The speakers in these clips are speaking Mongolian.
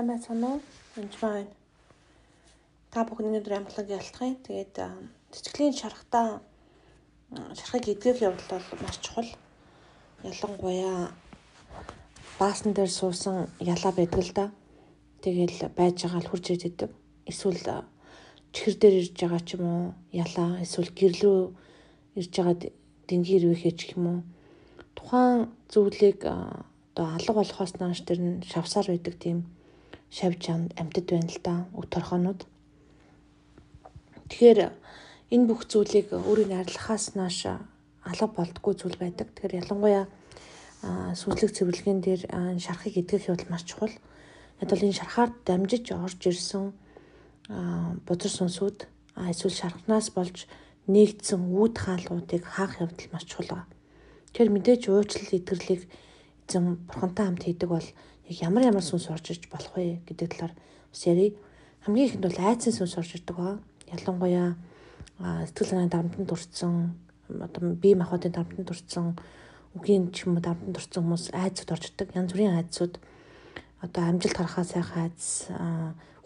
сайн байцгаана уу? Энд байна. Та бүхэн өнөөдөр амглаг ялтахын. Тэгээд цэцглийн шархтаа шархыг эдгэх явдал бол маш чухал. Ялангуяа баасан дээр суусан ялаа байдаг л да. Тэгэл байж байгаа л хурж идэв. Эсвэл чихэр дээр ирж байгаа ч юм уу ялаа эсвэл гэрлүү ирж байгаа дэнгийн ирвэхэж гэх юм уу. Тухайн зүйлийг одоо алга болохоос нааш тэр нь шавсаар байдаг тийм шавж амтд байна л да өг торхоонууд. Тэгэхээр энэ бүх зүйлийг өөрийн арилгахаас нааш алга болдгоо зүйл байдаг. Тэгэхээр ялангуяа сүнслэг цэвэрлэгийн дээр шархыг эдгэх явдал маш чухал. Яг бол энэ шархаар дамжиж орж ирсэн бузар сүнсүүд эсвэл шархнаас болж нэгдсэн үүд хаалгуудыг хаах явдал маш чухал. Тэгэхээр мэдээж уучлал идэрлийг эзэн бурхантай хамт хийдэг бол яг ямар ямар сүнс орж иж болох вэ гэдэг талаар бас ярий. Хамгийн ихэнд бол айцын сүнс орж ирдэг ба. Ялангуяа сэтгэл санааны дарамтанд дурдсан одоо бие махбодын дарамтанд дурдсан үгийн ч юм уу дарамтанд дурдсан хүмүүс айцуд орж ирдэг. Янз бүрийн айцуд одоо амжилт харахаа сайхан айц,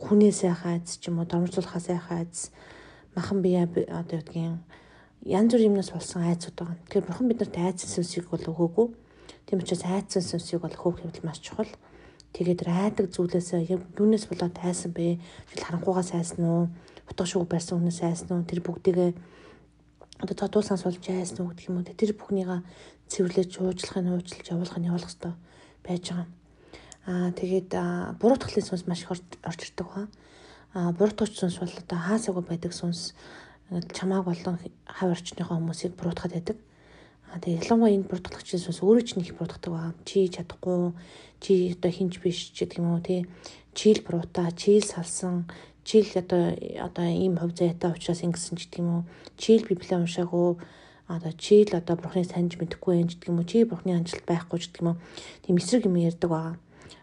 хүнээ сайхан айц ч юм уу дормжуулахаа сайхан айц, махан бие одоо ядгийн янз бүрийн юмнаас болсон айцуд байгаа. Тэгэхээр бурхан биднэрт айцын сүнсийг бол өгөөгүй. Тийм учраас айцын сүнсийг бол хөөх хэвэл маш чухал. Тэгээд айдаг зүйлээсээ юунаас болоод тайсан бэ? Жишээл харанхуугаас айсан уу? Утга шүүг барьсан хүнээс айсан уу? Тэр бүгдийг одоо тодуулсан сулж айсан уу гэх юм уу? Тэр бүхнийга цэвэрлэж уучлахын уучлж явуулах нь явуулах хэрэгтэй байж байгаа. Аа тэгээд буруутгалын сүнс маш их орж ирдэг ба. Аа буруутгач сүнс бол одоо хаасаагүй байдаг сүнс чамааг болон хав орчныхоо хүмүүсийг буруутгаад байдаг. Тэгээ ялангуяа энэ продуктлагчийн сүнс өөрөө ч нэг продуктдаг ба чи чадахгүй чи одоо хинж биш ч гэдэг юм уу тий. Чийл буруута чийл салсан чийл одоо одоо ийм хов заяатай учраас ингэсэн ч гэдэг юм уу. Чийл библийг уншаагүй. Одоо чийл одоо бурхны санаж мэдэхгүй юм гэдэг юм уу. Чи бурхны анжилт байхгүй ч гэдэг юм уу. Тийм эсрэг юм ярьдаг ба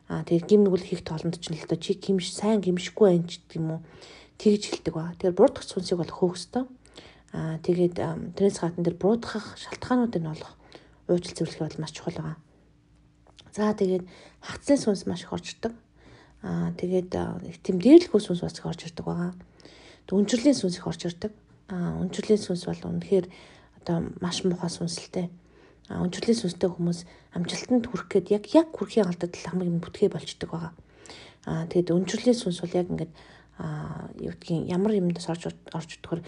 а тэгээд гим нүгэл хийх тоолонд ч л одоо чи гимш сайн гимшгүй байх ч гэдэг юм уу. Тэгж хэлдэг ба тэгээд буруудах сүнсийг бол хөөх ёстой Аа тэгээд тэрнээс гадна тэр буурдах шалтгаануудыг нь олох уучлал зөвлөх бол маш чухал байгаа. За тэгээд хатсын сүнс маш их орж ирдэг. Аа тэгээд тийм дээрлэхүү сүнс бас их орж ирдэг байгаа. Үнчрлийн сүнс их орж ирдэг. Аа үнчрлийн сүнс бол үнэхээр одоо маш муухай сүнсэлтэй. Аа үнчрлийн сүнстэй хүмүүс амжилтанд хүрэх гээд яг яг хүрхийн алдад хамгийн бүтгэ болчдөг байгаа. Аа тэгээд үнчрлийн сүнс бол яг ингээд аа юу гэдгийг ямар юмдас орж орж идэхээр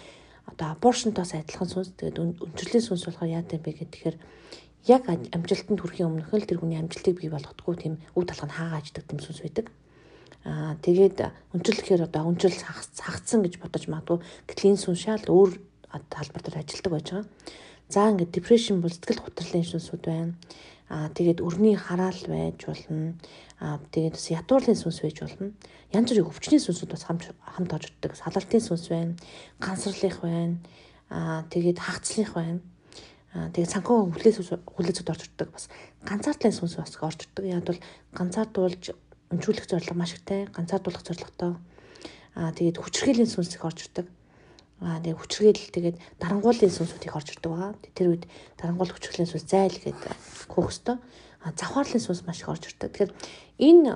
одоо аборшнтоос адилхан сүнс тэгээд өнчрлийн сүнс болохоор яа гэм бэ гэхээр яг амжилтанд хүрэхийн өмнөх л тэр хүний амжилтыг бий болгодгоо тийм өв талх нь хаагаа аждаг тийм сүнс байдаг. Аа тэгээд өнчрлөхээр одоо өнчрөл хагцсан гэж бодож магадгүй гэтэл энэ сүнс шал өөр талбар дээр ажилладаг байж байгаа. За ингээд депрешн бол сэтгэл гутралын сүнсүүд байна. Аа тэгээд өрний хараал байж болно. Аа тэгээд бас ятуурлын сүнс байж болно. Янз бүрийн өвчний сүнсүүд бас хамт хамт орж ирдэг. Салалтын сүнс байна. Гансарлих байна. Аа тэгээд хагцлих байна. Аа тэгээд санхүү хүлээс хүлээсүүд орж ирдэг. Бас ганцаардлын сүнс бас орж ирдэг. Яг бол ганцаардуулж өнчүүлэх зорилго маш ихтэй. Ганцаардуулах зорилготой. Аа тэгээд хүчрхийллийн сүнс их орж ирдэг. Аа тэгээ хүчрхийл тэгээд дарангуулын сүнсүүд их орж ирдэг байгаа. Тэр үед дарангуул хүчрхийллийн сүнс зайл гэдэг хөөхстой. Аа завхаарлын сүнс маш их орж ирдэг. Тэгэхээр энэ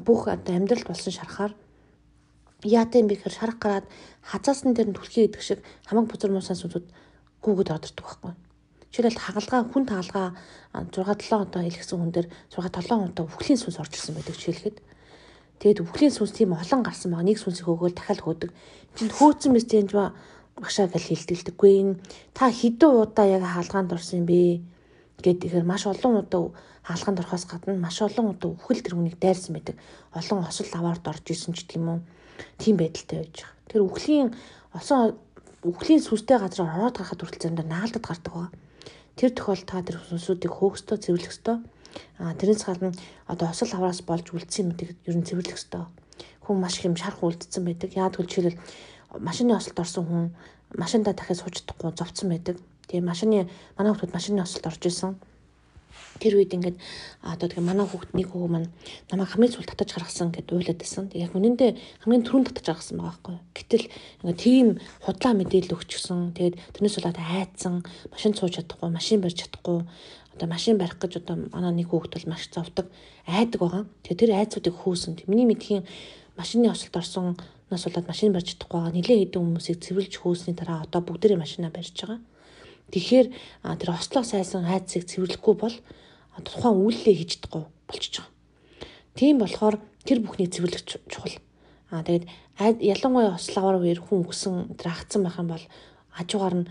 бүх одоо амьдралд болсон шарахаар юм бэ гэхээр шарах гараад хазаасан дээр нь түлхий идэх шиг хамаг бузар муусан сүнсүүд гүгэд одордог байхгүй. Жишээлбэл хагалгаа хүн таалгаа 6 7 одоо хэлгсэн хүн дээр 6 7 удаа үхлийн сүнс орж ирсэн байдаг жишээлхэд. Тэгээд өвглийн сүнс тийм олон гарсан байгаа. Нэг сүнсийг өгөөл дахиад хөөдөг. Энд хөөцсөн мэт энэ багшаа гэж хэлдэгдэггүй. Энэ та хэдэн удаа яг хаалгаанд орсон юм бэ? Гэт ихээр маш олон удаа хаалгаанд орохоос гадна маш олон удаа үхэл тэр хүнийг дайрсан байдаг. Олон осол аваард орж исэн ч юм уу. Тийм байдалтай байж байгаа. Тэр үхлийн осон үхлийн сүнстэй газар ороод гарахад хүртэл заримдаа наалдад гардаг ба. Тэр тохиолдолд та тэр сүнсүүдийг хөөхстой цэвэрлэх ёстой. А тэрнээс гадна одоо осол авраас болж үлдсэн юмыг ер нь цэвэрлэх ёстой. Хүн маш их юм шарх үлдсэн байдаг. Яад гэвэл жишээлбэл машины осолд орсон хүн машиндаа дахиад сууж чадахгүй зовцсон байдаг. Тэгээ машины манай хүмүүс машины осолд орж исэн тэр үед ингээд одоо тэгээ манай хүүхд нэг хүү маань намайг хамгийн сүүл татаж гаргасан гэдээ уйлаад байсан. Тэгээ яг үнэндээ хамгийн түрүүнд татаж гаргасан байгаа байхгүй. Гэтэл ингээд тийм худлаа мэдээлэл өгчихсөн. Тэгээд тэрнээс болоод айцсан, машин сууж чадахгүй, машин барьж чадахгүй одоо машин барих гэж одоо манай нэг хүүхэд бол маш зовдөг айдаг байгаа. Тэгээ тэр айцуудыг хөөсөн. Миний мэдхийн машины ослолт орсон нас болоод машин барьж чадахгүй байгаа. Нилээ хэдэн хүмүүсийг цэвэрлж хөөсний дараа одоо бүгдээрээ машина барьж байгаа. Тэгэхээр тэр ослоо сайсан айцыг цэвэрлэхгүй бол тухайн үйлдэлээ хийж чадахгүй болчихж байгаа. Тийм болохоор тэр бүхнийг цэвэрлэх чухал. Аа тэгээд ялангуяа ославар үер хүн өгсөн тэр агцсан байх юм бол хажуугаар нь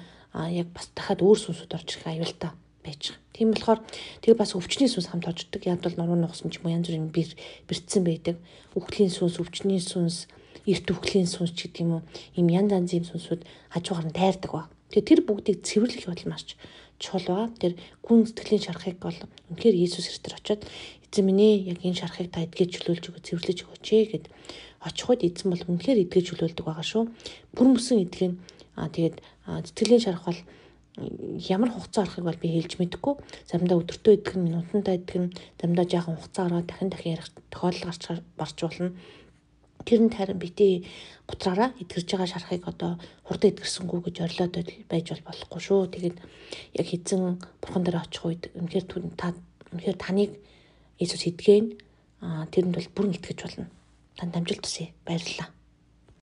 яг бас дахиад өөр сүнсүүд орж ирэх аюултай байж байгаа. Тийм болохоор тэгээ бас өвчний сүнс хамт орждог. Яг бол нуруу нухсан ч юм уу янз бүрийн бэр бэрцсэн байдаг. Үхлийн сүнс, өвчний сүнс, эрт үхлийн сүнс ч гэдэг юм уу. Ийм янз янзын сүнсүүд хажуугаар нь тайрдаг ба. Тэгээ тэр бүгдийг цэвэрлэх маш чухал ба. Тэр гүн сэтгэлийн шарахыг бол үнэхээр Иесус Христээр очиод эзэн минь яг энэ шарахыг та эдгэж чөлөөлж өгөө цэвэрлэж өгөөч ээ гэд очиход эзэн бол үнэхээр эдгэж чөлөөлдөг байгаа шүү. Бүр мөсөн эдгэн аа тэгээд сэтгэлийн шарах бол ямар хугацаа орохыг бол би хэлж мэдэхгүй. Заримдаа өдөртөө идэх нь, минутандаа идэх нь, заримдаа жаахан хугацаа ороод дахин дахин ярих тохиолдол гарч барч болно. Тэр нь тайран битээ гутраараа идгэрж байгаа шарахыг одоо хурдан идгэрсэнгүү гэж орилоод байж бол болохгүй шүү. Тэгээд яг эзэн бурхан дээр очих үед үнэхээр та үнэхээр таныг Иесус идгэн аа тэрэнд бол бүрэн итгэж болно. Танд амжилт хүсье. Баярлалаа.